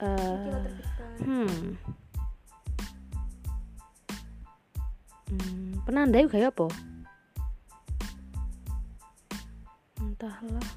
uh, hmm, hmm penanda juga ya apa? Entahlah.